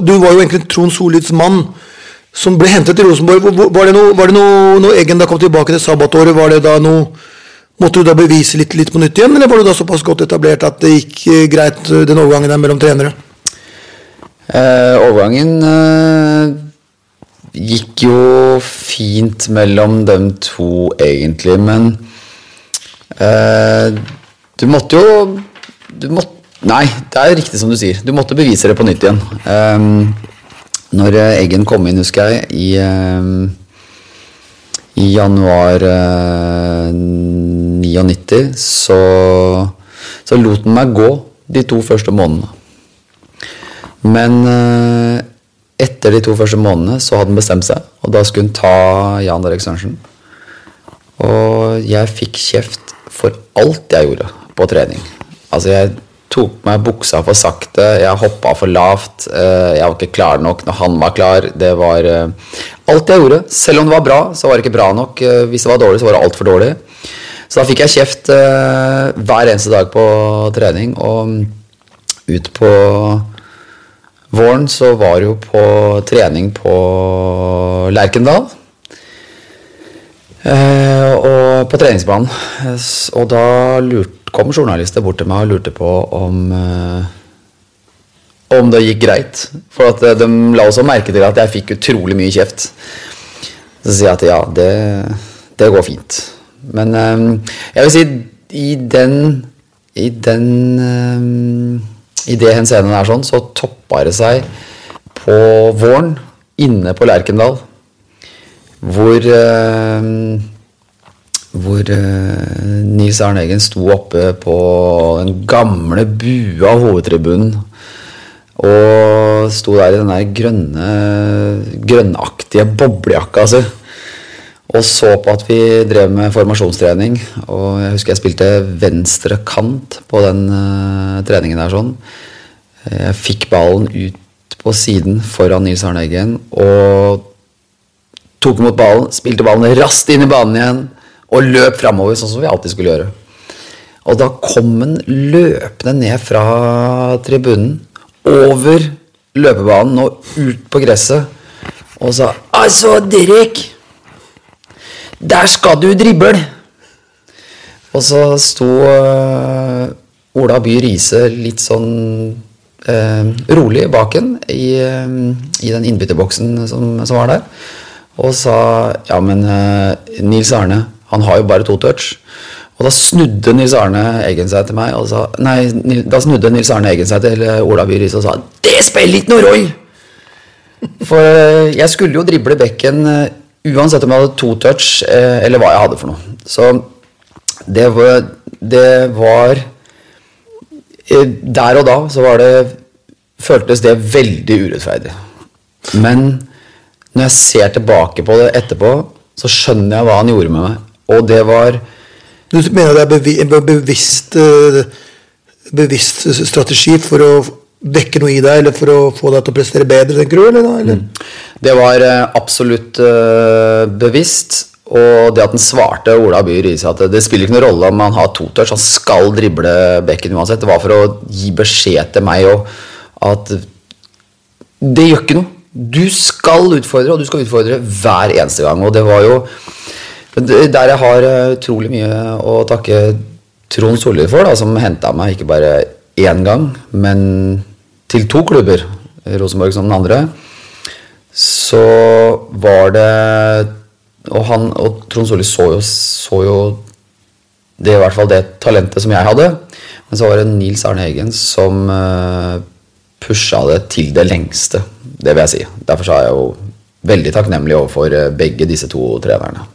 Du var jo egentlig Trond Solids mann som ble hentet til Rosenborg. Var det noe, var det noe når Eggen da kom tilbake til sabbatåret, var det da noe Måtte du da bevise litt, litt på nytt igjen, eller var du da såpass godt etablert at det gikk eh, greit, eh, den overgangen der mellom trenere? Eh, overgangen eh, gikk jo fint mellom dem to, egentlig, men eh, Du måtte jo du måtte, Nei, det er riktig som du sier. Du måtte bevise det på nytt igjen. Um, når eh, Eggen kom inn, husker jeg, i, um, i januar uh, 99, så, så lot han meg gå de to første månedene. Men uh, etter de to første månedene så hadde han bestemt seg, og da skulle han ta Jan Derek Sørensen. Og jeg fikk kjeft for alt jeg gjorde på trening. Altså, jeg tok meg buksa for sakte, jeg hoppa for lavt, eh, jeg var ikke klar nok når han var klar. Det var eh, alt jeg gjorde. Selv om det var bra, så var det ikke bra nok. Eh, Hvis det var dårlig, så var det altfor dårlig. Så da fikk jeg kjeft hver eneste dag på trening, og ut på våren så var det jo på trening på Lerkendal. Eh, og på treningsbanen. Eh, Og da lurt, kom journalister bort til meg og lurte på om eh, om det gikk greit. For at de la også merke til at jeg fikk utrolig mye kjeft. Så sier jeg at ja, det, det går fint. Men jeg vil si i den I den I det henseende der sånn, så toppa det seg på våren inne på Lerkendal. Hvor eh, hvor eh, Nils Arne Eggen sto oppe på den gamle bua hovedtribunen og sto der i den der grønne, grønnaktige boblejakka si. Og så på at vi drev med formasjonstrening. Og jeg husker jeg spilte venstre kant på den uh, treningen der sånn. Jeg fikk ballen ut på siden foran Nils Arne Eggen og tok imot ballen, spilte ballen raskt inn i banen igjen og løp framover, sånn som vi alltid skulle gjøre. Og da kom han løpende ned fra tribunen, over løpebanen og ut på gresset, og sa 'Altså, Derek, der skal du drible!' Og så sto uh, Ola By Riise litt sånn uh, rolig bak ham i, uh, i den innbytterboksen som, som var der, og sa ja, men eh, Nils Arne, han har jo bare to touch. Og da snudde Nils Arne Eggen seg til meg og sa Nei, da snudde Nils Arne Eggen seg til eh, Ola By Riise og sa Det spiller ikke noe rolle! For eh, jeg skulle jo drible bekken uansett om jeg hadde to touch eller hva jeg hadde for noe. Så det var, det var Der og da så var det føltes det veldig urettferdig. Men når jeg ser tilbake på det etterpå, så skjønner jeg hva han gjorde med meg. Og det var Du mener det er bevi en bevisst, eh, bevisst strategi for å vekke noe i deg, eller for å få deg til å prestere bedre, tenker du? Eller, eller? Det var eh, absolutt eh, bevisst. Og det at han svarte Ola By Riise at det spiller ikke noen rolle om han har to touch, han skal drible bekken uansett. Det var for å gi beskjed til meg òg at det gjør ikke noe. Du skal utfordre, og du skal utfordre hver eneste gang. Og det var jo der jeg har eh, utrolig mye å takke Trond Solli for, da, som henta meg ikke bare én gang, men til to klubber, Rosenborg som den andre, så var det Og han og Trond Solli så så jo det i hvert fall det talentet som jeg hadde. Men så var det Nils Arne Eggen som uh, pusha det til det lengste. Det vil jeg si. Derfor er jeg jo veldig takknemlig overfor eh, begge disse to trenerne.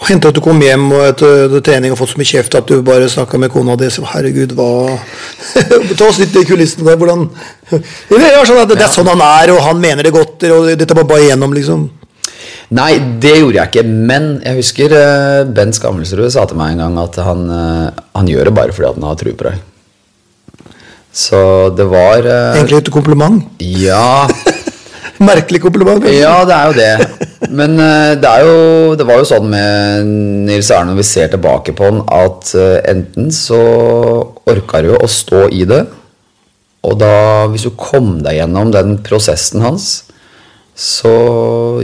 Og Hendte at du kom hjem og etter etter trening og fått så mye kjeft at du bare snakka med kona di så herregud, hva Ta oss litt i kulissene der, hvordan Det er sånn at det er sånn han er, og han mener det godt, og dette var bare igjennom, liksom. Nei, det gjorde jeg ikke. Men jeg husker eh, Bent Skammelsrud sa til meg en gang at han, eh, han gjør det bare fordi han har tro på deg. Så det var uh, Egentlig et kompliment. Ja. Merkelig kompliment. kanskje. Ja, det er jo det. Men uh, det, er jo, det var jo sånn med Nils Erne når vi ser tilbake på han, at uh, enten så orka du å stå i det, Og da, hvis du kom deg gjennom den prosessen hans, så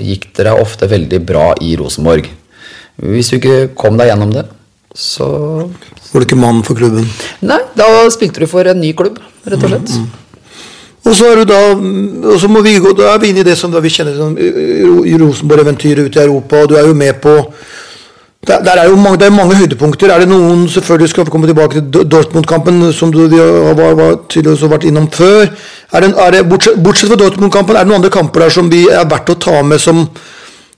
gikk det deg ofte veldig bra i Rosenborg. Hvis du ikke kom deg gjennom det, så Var du ikke mann for klubben? Nei, da spilte du for en ny klubb, rett og slett. Og så er du da og så må vi gå, da er vi inne i det som vi kjenner som i Rosenborg-eventyret ute i Europa, og du er jo med på der, der er jo mange, det er mange høydepunkter. Er det noen selvfølgelig skal vi komme tilbake til Dortmund-kampen, som du har tydeligvis vært innom før. Er det, er det, bortsett, bortsett fra Dortmund-kampen, er det noen andre kamper der som vi er verdt å ta med som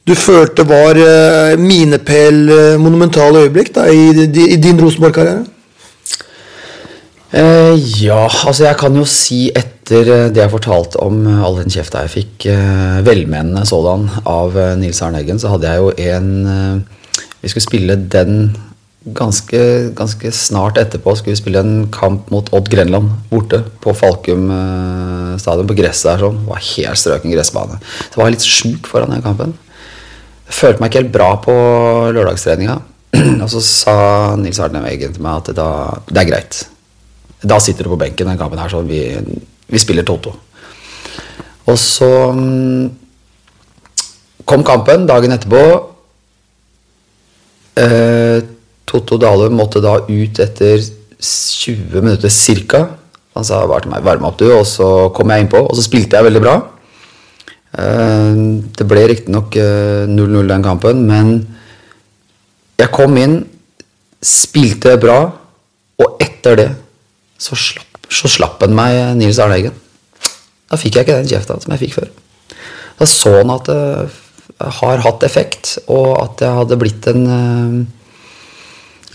du følte var uh, minepæl, eh, monumentale øyeblikk da, i, i, din Rosenborg-karriere? Eh, ja, altså jeg kan jo si etter eh, det jeg fortalte om eh, all den kjefta jeg fikk, eh, velmenende sådan, av eh, Nils Arne Eggen, så hadde jeg jo en eh, Vi skulle spille den ganske, ganske snart etterpå. Skulle vi spille en kamp mot Odd Grenland borte på Falkum eh, stadion, på gresset der sånn. Det var helt strøken gressbane. Det var litt sjuk foran den kampen. Følte meg ikke helt bra på lørdagstreninga. Og så sa Nils Arne Eggen til meg at da, det er greit. Da sitter du på benken den kampen her, så vi, vi spiller Toto. Og så mm, kom kampen dagen etterpå. Eh, Toto Dale måtte da ut etter 20 minutter cirka. Han sa bare til meg 'varme opp, du', og så kom jeg innpå, og så spilte jeg veldig bra. Eh, det ble riktignok eh, 0-0 den kampen, men jeg kom inn, spilte bra, og etter det så slapp, så slapp han meg Nils Arne Eggen. Da fikk jeg ikke den kjefta som jeg fikk før. Da så han at det har hatt effekt, og at jeg hadde blitt en eh,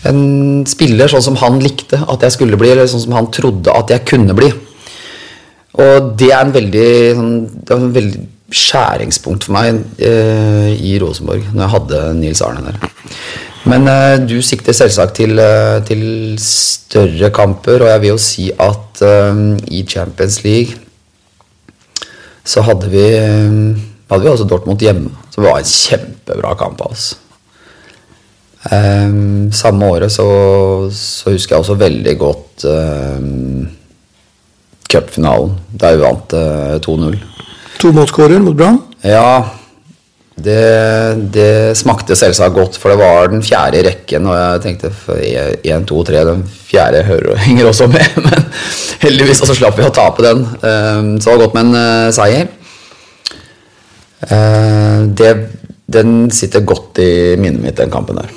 en spiller sånn som han likte at jeg skulle bli, eller sånn som han trodde at jeg kunne bli. Og det er en veldig, sånn, det er en veldig skjæringspunkt for meg eh, i Rosenborg, når jeg hadde Nils Arne der. Men eh, du sikter selvsagt til, eh, til større kamper, og jeg vil jo si at eh, i Champions League så hadde vi, eh, hadde vi også Dortmund hjemme, som var en kjempebra kamp av oss. Ehm, samme året så, så husker jeg også veldig godt um, cupfinalen, der vi vant eh, 2-0. To målskårer mot Brann. Ja, det, det smakte selvsagt godt, for det var den fjerde i rekken, og jeg tenkte 1, 2, 3, den fjerde hører, henger også med, men heldigvis så slapp vi å tape den. Ehm, så det var godt med en eh, seier. Eh, det, den sitter godt i minnet mitt, den kampen der.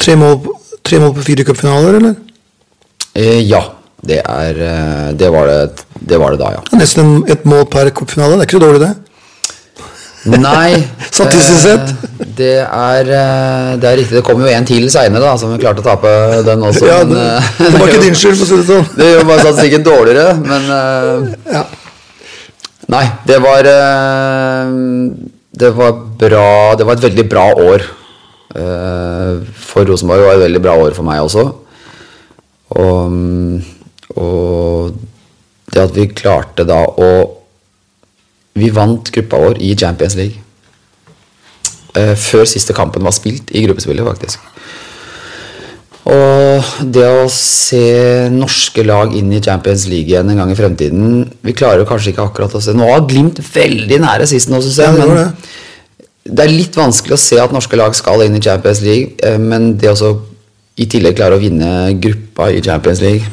Tre mål, tre mål på fire cupfinaler, eller? Eh, ja, det, er, eh, det, var det, det var det da, ja. Det nesten et mål per cupfinale. Det er ikke så dårlig, det. Nei. Statistisk sett. eh, Det er, eh, det er riktig. Det kom jo en til seinere, da, som klarte å tape den også. Ja, men, det, eh, det var ikke din skyld, for å si det sånn. Det gjør bare statistikken dårligere, men eh, Ja. Nei, det var eh, Det var bra Det var et veldig bra år eh, for Rosenborg, og et veldig bra år for meg også. Og, og det at vi klarte da å Vi vant gruppa vår i Champions League. Eh, før siste kampen var spilt i gruppespillet, faktisk. Og det å se norske lag inn i Champions League igjen en gang i fremtiden Vi klarer jo kanskje ikke akkurat å se Nå har Glimt veldig nære sist nå, syns jeg. Men det er litt vanskelig å se at norske lag skal inn i Champions League. eh, Men det å i tillegg klare å vinne gruppa i Champions League,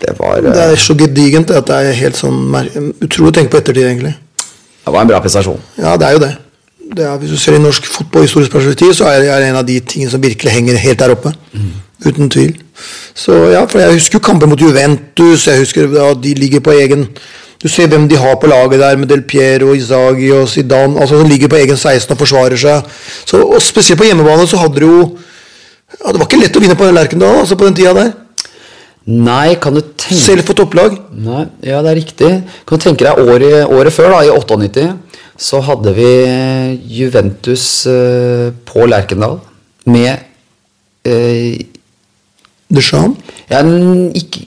det var, Det eh, er så gedigent at det er helt sånn utrolig å tenke på ettertid, egentlig. det var en bra prestasjon. Ja, det er jo det. det er, hvis du ser i norsk fotball-historisk perspektiv, så er det en av de tingene som virkelig henger helt der oppe. Uten tvil. Så ja, for jeg husker kamper mot Juventus, jeg husker ja, de ligger på egen Du ser hvem de har på laget der, med Del Piero, Izagi og Zidane, altså som ligger på egen 16 og forsvarer seg. Så, og Spesielt på hjemmebane så hadde de jo ja, Det var ikke lett å vinne på Lerkendal altså på den tida der. Nei, kan du tenke Selv for topplag. Nei, ja, det er riktig. Kan du tenke deg året, året før, da, i 98, så hadde vi Juventus eh, på Lerkendal med eh, Deschamps. ja, ikke,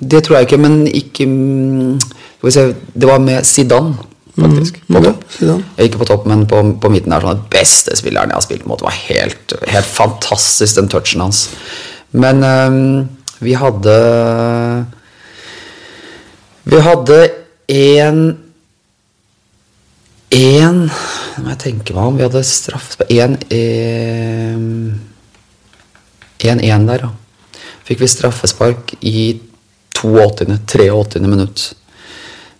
Det tror jeg ikke, men ikke mm, Skal vi se Det var med Zidane, faktisk. på ja, topp. Ikke på topp, men på, på midten der. Sånn, den beste spilleren jeg har spilt mot. Det var helt, helt fantastisk, den touchen hans. Men eh, vi hadde Vi hadde én Én Nå må jeg tenke meg om. Vi hadde straff Én Én-én der, ja. Fikk vi straffespark i 82., 83. minutt.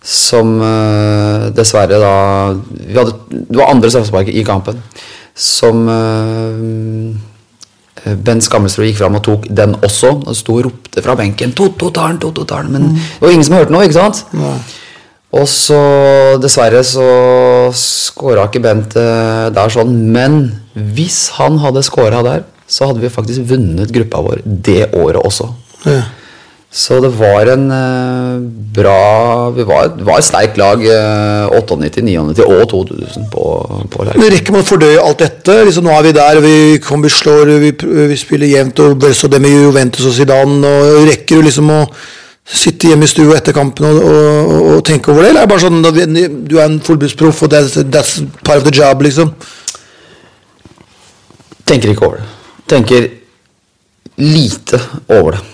Som uh, dessverre da hadde, Det var andre straffespark i kampen. Som eh, Ben Skammelsrud gikk fram og tok den også. Og sto og ropte fra benken 'Totto tar den, Totto tar den'. Men det var ingen som hørte noe, ikke sant? Ja. Og så, dessverre, så skåra ikke Bent eh, der sånn. Men hvis han hadde skåra der, så hadde vi faktisk vunnet gruppa vår det året også. Ja. Så det var en eh, bra Vi var, var et sterkt lag. eh, 98, 99 og 2000 på, på laget. Men rekker man å fordøye alt dette? Liksom, nå er vi der, vi, kommer, vi slår, vi, vi spiller jevnt og Belso dem i Juventus og Zidane. og Rekker du liksom å sitte hjemme i stua etter kampen og, og, og, og tenke over det? Eller er det bare sånn at du er en fullbudsproff, og that's, that's part of the job, liksom? Tenker ikke over det. Tenker lite over det.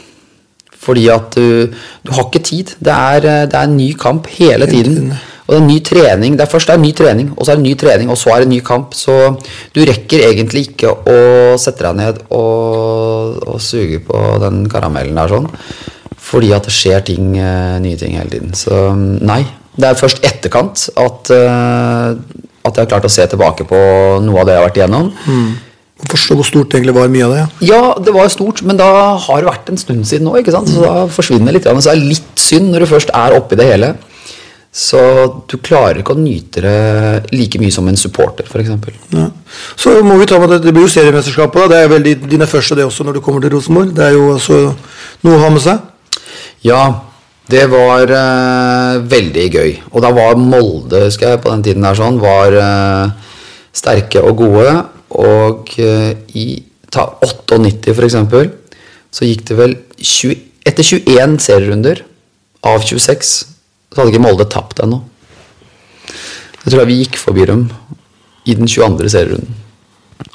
Fordi at du, du har ikke tid. Det er, eh, det er en ny kamp hele tiden. Og det er en ny trening. Det er først det er en ny trening, og så er det en ny trening, og så er det en ny kamp. Så du rekker egentlig ikke å sette deg ned og, og suge på den karamellen der sånn. Fordi at det skjer ting, eh, nye ting hele tiden. Så nei. Det er først etterkant at, eh, at jeg har klart å se tilbake på noe av det jeg har vært igjennom. Forstå hvor stort egentlig var mye av det. Ja. Ja, det var stort, men da har det vært en stund siden nå, ikke sant? så da forsvinner litt. Så det er litt synd når du først er oppi det hele. Så du klarer ikke å nyte det like mye som en supporter, f.eks. Ja. Så må vi ta med det, det blir jo seriemesterskapet. da. Det er vel dine første det også når du kommer til Rosenborg. Det er jo også noe å ha med seg. Ja, det var uh, veldig gøy. Og da var Molde, husker jeg, på den tiden der sånn, var uh, sterke og gode. Og eh, i ta 98 for eksempel, så gikk det vel 20, etter 21 serierunder av 26, så hadde ikke Molde tapt ennå. Jeg tror vi gikk forbi dem i den 22. serierunden.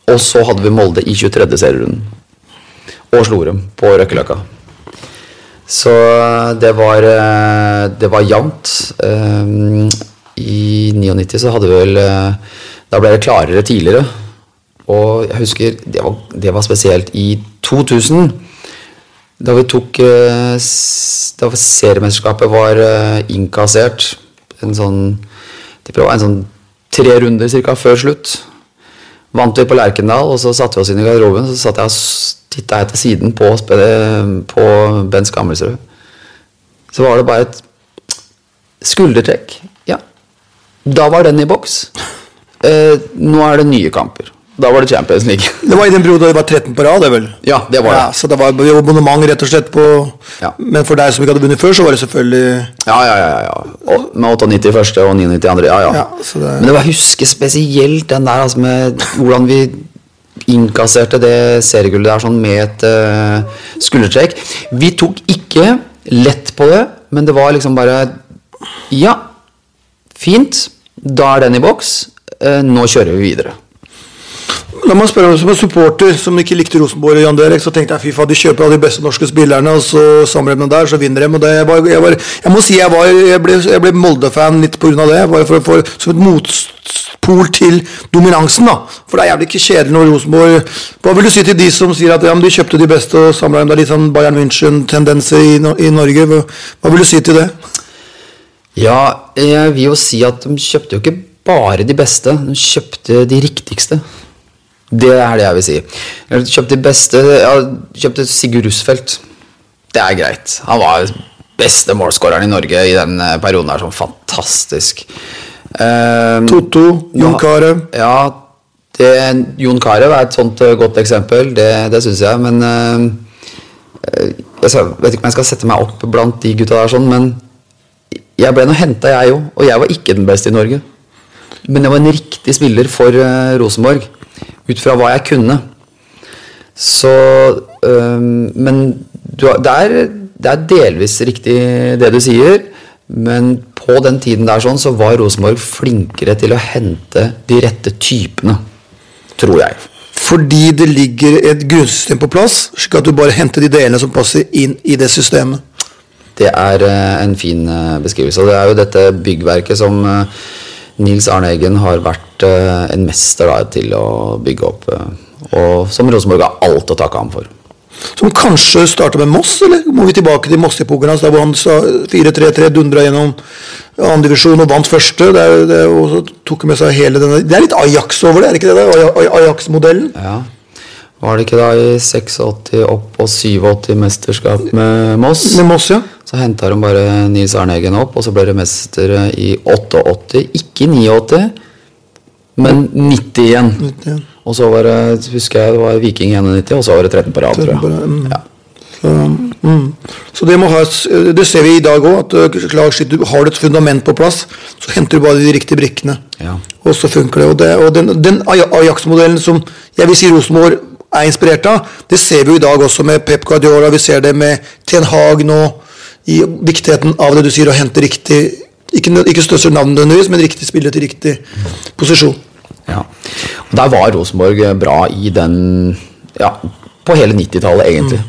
Og så hadde vi Molde i 23. serierunden. Og slo dem på Røkkeløkka. Så det var, eh, det var jevnt. Eh, I 99 så hadde vi vel eh, Da ble det klarere tidligere. Og jeg husker det var, det var spesielt i 2000. Da vi tok eh, Da seriemesterskapet var eh, innkassert. En sånn en sånn tre runder cirka før slutt. Vant vi på Lerkendal, og så satte vi oss inn i garderoben. Så satt jeg og titta etter siden på, spe- på Bent Skammelsrud. Så var det bare et skuldertrekk. Ja. Da var den i boks. Eh, nå er det nye kamper. Da var det Champions League. Det var i den perioden det var 13 på rad, det vel? Ja, det var det. Ja, så det var abonnement rett og slett på Ja. Men for deg som ikke hadde vunnet før, så var det selvfølgelig Ja, ja, ja. ja. Og med 98 første og 99 andre. Ja, ja. Ja, så det- Men det var, jeg husker spesielt den der altså med hvordan vi innkasserte det seriegullet der sånn med et uh, skuldertrekk. Vi tok ikke lett på det, men det var liksom bare Ja, fint. Da er den i boks. Uh, nå kjører vi videre. La meg spørre Som en supporter som ikke likte Rosenborg og Jan Derek, så tenkte jeg fy faen, de kjøper alle de beste norske spillerne, og så samler de dem der, så vinner de. Og det jeg, var, jeg, var, jeg må si jeg, var, jeg ble, ble Molde-fan litt pga. det. Bare for, for, som et motpol til dominansen. da. For det er jævlig ikke kjedelig når Rosenborg Hva vil du si til de som sier at ja, de kjøpte de beste og samla dem? Det er litt sånn Bayern München-tendenser i, i Norge. Hva, hva vil du si til det? Ja, jeg vil jo si at de kjøpte jo ikke bare de beste, de kjøpte de riktigste. Det er det jeg vil si. Kjøpte beste Jeg kjøpte Sigurd Russfeldt. Det er greit. Han var beste målskåreren i Norge i den eh, perioden her. Sånn fantastisk. Um, Totto, Jon ja, Carew. Ja, det, Jon Carew er et sånt eh, godt eksempel. Det, det syns jeg. Men eh, Jeg vet ikke om jeg skal sette meg opp blant de gutta der, sånn, men jeg ble nå henta, jeg òg. Og jeg var ikke den beste i Norge. Men jeg var en riktig spiller for uh, Rosenborg. Ut fra hva jeg kunne. Så øhm, Men du, det, er, det er delvis riktig det du sier. Men på den tiden der sånn, så var Rosenborg flinkere til å hente de rette typene. Tror jeg. Fordi det ligger et grunnsystem på plass, slik at du bare henter de delene som passer inn i det systemet. Det er eh, en fin eh, beskrivelse. Og det er jo dette byggverket som eh, Nils Arne Eggen har vært eh, en mester da, til å bygge opp. eh, og som Rosenborg har alt å takke ham for. Som kanskje starta med Moss, eller må vi tilbake til Moss-epoken hans, der hvor han 4-3-3 dundra gjennom andredivisjon og vant første. Det, er, det er, og så tok med seg hele denne Det er litt Ajax over det, er det ikke det? det? Ajax-modellen? Ja. Var det ikke da i 86 opp og 87 mesterskap med Moss? Med Moss, ja. Så henta de bare Nils Arne Eggen opp, og så ble de mestere i 88. Ikke 89, men 90 igjen. 90 igjen. Og så var det, husker jeg, det var Viking 91, og så var det 13 på rad, tror 13 på rad, jeg. mm. Ja. Så, mm. så det ha Det ser vi i dag òg, at uh, har du et fundament på plass, så henter du bare de riktige brikkene. Ja. Og så funker det. Og, det, og den, den Ajax-modellen som jeg vil si Rosenborg er inspirert av, det ser vi jo i dag også med Pep Guardiola. Vi ser det med Ten Hag nå, i viktigheten av det du sier, å hente riktig Ikke, ikke største navnet nødvendigvis, men riktig spiller til riktig posisjon. Ja. Og der var Rosenborg bra i den Ja, på hele 90-tallet, egentlig.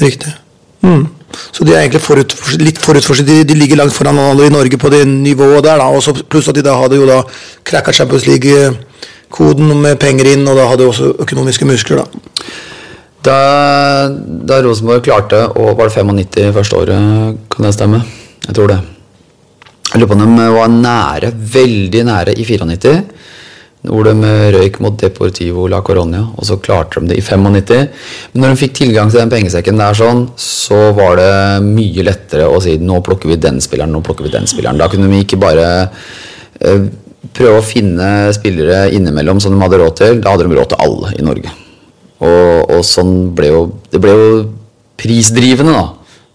Riktig. Mm. Så de er egentlig forut, litt forut for de, de ligger langt foran alle i Norge på det nivået der. da, og så Pluss at de da hadde jo da cracka Champions League-koden med penger inn, og da hadde de også økonomiske muskler. da. Da, da Rosenborg klarte og Var det 95 første året, kan det stemme? Jeg tror det. Jeg lurer på om de var nære, veldig nære i 94. Hvor de røyk mot Deportivo la Coronia, og så klarte de det i 95. Men når de fikk tilgang til den pengesekken der, sånn, så var det mye lettere å si nå plukker vi den spilleren, nå plukker vi den spilleren. Da kunne de ikke bare eh, prøve å finne spillere innimellom som de hadde råd til. Da hadde de råd til alle i Norge. Og, og sånn ble jo Det ble jo prisdrivende, da.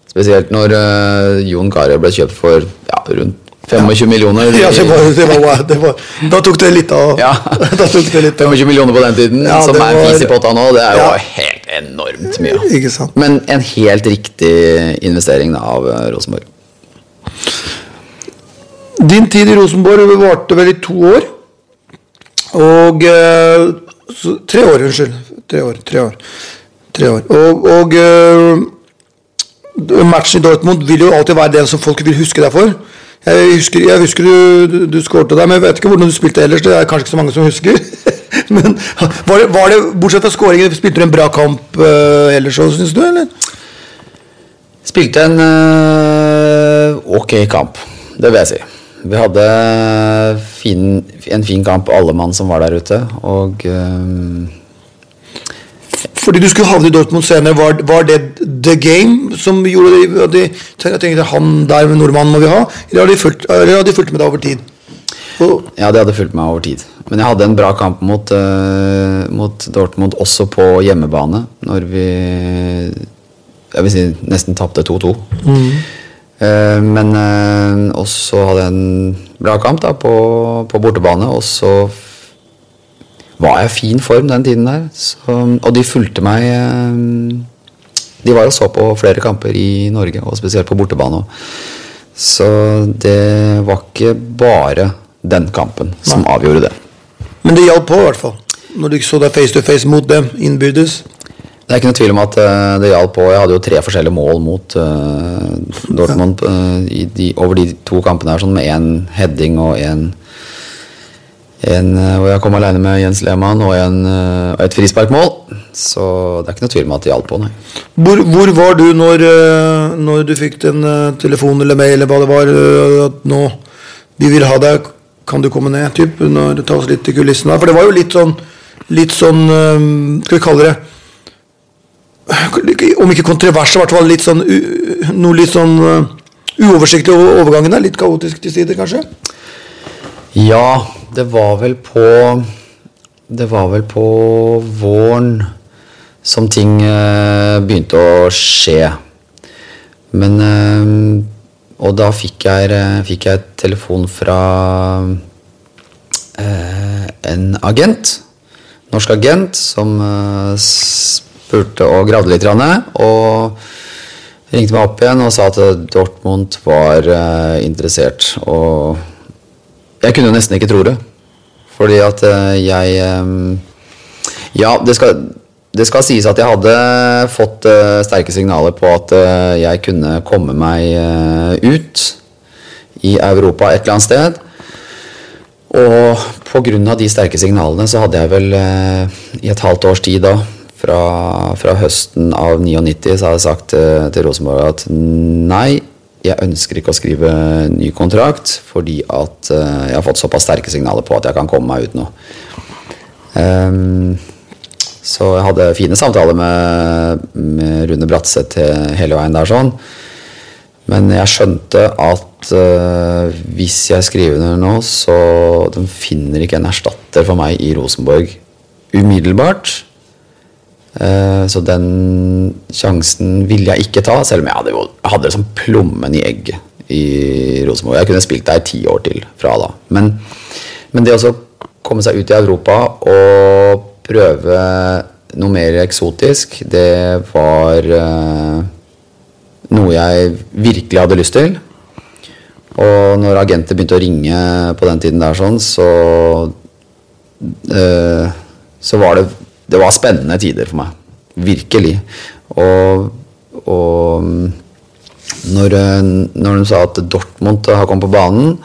Spesielt når uh, Jon Carew ble kjøpt for ja, rundt 25 millioner. Ja, det var, det var, det var, Da tok det litt av. Ja. da tok det litt av. 25 millioner på den tiden, Ja, som er en fis i potta nå, det er jo Ja. helt enormt mye. Men en helt riktig investering av eh, Rosenborg. Din tid i Rosenborg varte vel i to år. Og eh, så, Tre år, unnskyld. Tre år. Tre år. Tre år. Og, og uh, matchen i Dortmund vil jo alltid være den som folk vil huske deg for. Jeg husker, jeg husker du, du, skårte der, men jeg vet ikke hvordan du spilte ellers. Det er kanskje ikke så mange som husker. men var det, var det, Bortsett fra skåringen, spilte du en bra kamp uh, ellers òg, syns du? eller? Spilte en uh, ok kamp, det vil jeg si. Vi hadde fin, en fin kamp, alle mann som var der ute. Og eh, Fordi du skulle havne i Dortmund senere, var, var det the game som gjorde det? de, tenkte han der med nordmannen må vi ha, eller hadde de fulgt, de fulgt med deg over tid? Og, Ja, det hadde fulgt meg over tid. Men jeg hadde en bra kamp mot, uh, mot Dortmund også på hjemmebane, når vi jeg vil si nesten tapte 2-2. Eh, men uh, også hadde jeg en bra kamp da, på, på bortebane, og så var jeg i fin form den tiden der. Så, og de fulgte meg eh, De var og så på flere kamper i Norge, og spesielt på bortebane. Så det var ikke bare den kampen som avgjorde det. men det hjalp på, i hvert fall. Når du ikke så deg face to face mot dem innbyrdes. Det er ikke noe tvil om at eh, det hjalp på. Jeg hadde jo tre forskjellige mål mot uh, Dortmund uh, i de, over de to kampene her, sånn med én heading og én en, eh, hvor jeg kom alene med Jens Lehmann og, en, eh, og et frisparkmål. Så det er ikke noe tvil om at det hjalp på, nei. Hvor, hvor var du når, eh, når du fikk den telefonen eller mail eller hva det var, at nå vi vil ha deg, kan du komme ned? Typ, når det tas litt i kulissene. For det var jo litt sånn, litt sånn Skal vi kalle det Om ikke kontrovers, i hvert fall litt sånn noe litt sånn uoversiktlig over overgangen der. Litt kaotisk til sider, kanskje? Ja, det var vel på Det var vel på våren som ting eh, begynte å skje. Men eh, Og da fikk jeg, eh, fikk jeg telefon fra eh, en agent. Norsk agent som eh, spurte og gravde litt. Og ringte meg opp igjen og sa at Dortmund var eh, interessert. Og jeg kunne jo nesten ikke tro det. Fordi at eh, jeg eh, Ja, det skal det skal sies at jeg hadde fått uh, sterke signaler på at jeg kunne komme meg ut i Europa et eller annet sted. Og pga. de sterke signalene så hadde jeg vel i et halvt års tid da, fra, fra høsten av 99, så hadde jeg sagt til Rosenborg at nei, jeg ønsker ikke å skrive ny kontrakt fordi at jeg har fått såpass sterke signaler på at jeg kan komme meg ut nå. Um, så jeg hadde fine samtaler med, med Rune Bratseth hele veien der sånn. Men jeg skjønte at uh, hvis jeg skriver under nå, så de finner ikke en erstatter for meg i Rosenborg umiddelbart. Uh, så den sjansen ville jeg ikke ta, selv om jeg hadde, jo, hadde det som plommen i egg i Rosenborg. Jeg kunne spilt der ti år til fra da. Men, men det å komme seg ut i Europa og prøve noe mer eksotisk, det var uh, noe jeg virkelig hadde lyst til. Og når agenter begynte å ringe på den tiden der sånn, så uh, Så var det Det var spennende tider for meg. Virkelig. Og, og når, når de sa at Dortmund har kommet på banen,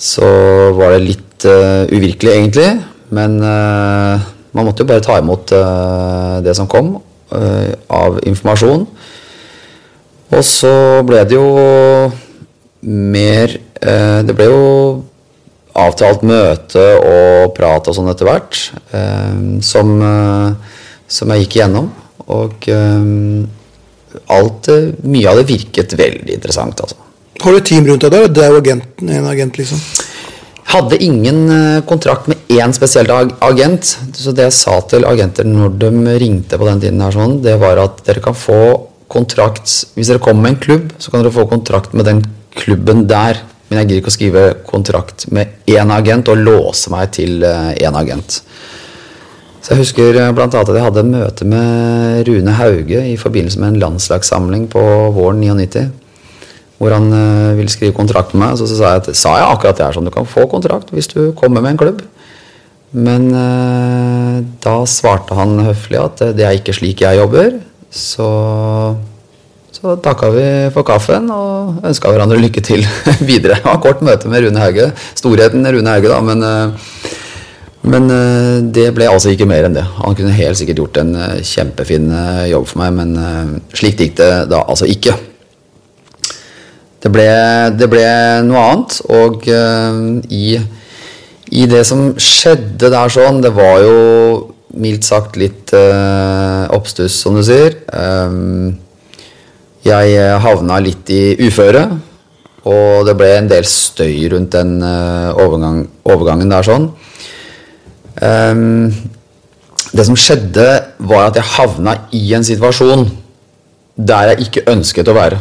så var det litt uh, uvirkelig, egentlig. Men uh, man måtte jo bare ta imot uh, det som kom av informasjon. Og så ble det jo mer Det ble jo avtalt møte og prat og sånn etter hvert som, som, jeg gikk igjennom. Og alt Mye av det virket veldig interessant, altså. Har du team rundt deg der? Det er jo agenten, en agent, liksom? Hadde ingen eh, kontrakt med én spesiell agent. Så det jeg sa til agenter når de ringte på den tiden, her sånn, det var at dere kan få kontrakt Hvis dere kommer med en klubb, så kan dere få kontrakt med den klubben der. Men jeg gidder ikke å skrive kontrakt med én agent og låse meg til én eh, agent. Så Jeg husker bl.a. blant annet at jeg hadde møte med Rune Hauge i forbindelse med en landslagssamling på våren 99 hvor han uh, ville skrive kontrakt med meg. Så, så sa, jeg at, sa jeg akkurat det her sånn, du kan få kontrakt hvis du kommer med en klubb. Men da svarte han høflig at det er ikke slik jeg jobber. Så, så takka vi for kaffen og ønska hverandre lykke til videre. Det var kort møte med Rune Hauge. Storheten Rune Hauge, da, men, uh, men det ble altså ikke mer enn det. Han kunne helt sikkert gjort en kjempefin jobb for meg, men slik gikk det da altså ikke. Det ble, det ble noe annet. Og i, i, det som skjedde der sånn, det var jo mildt sagt litt oppstuss, som du sier. Um, jeg havna litt i uføre. Og det ble en del støy rundt den uh, overgang, overgangen der sånn. Um, det som skjedde, var at jeg havna i en situasjon der jeg ikke ønsket å være.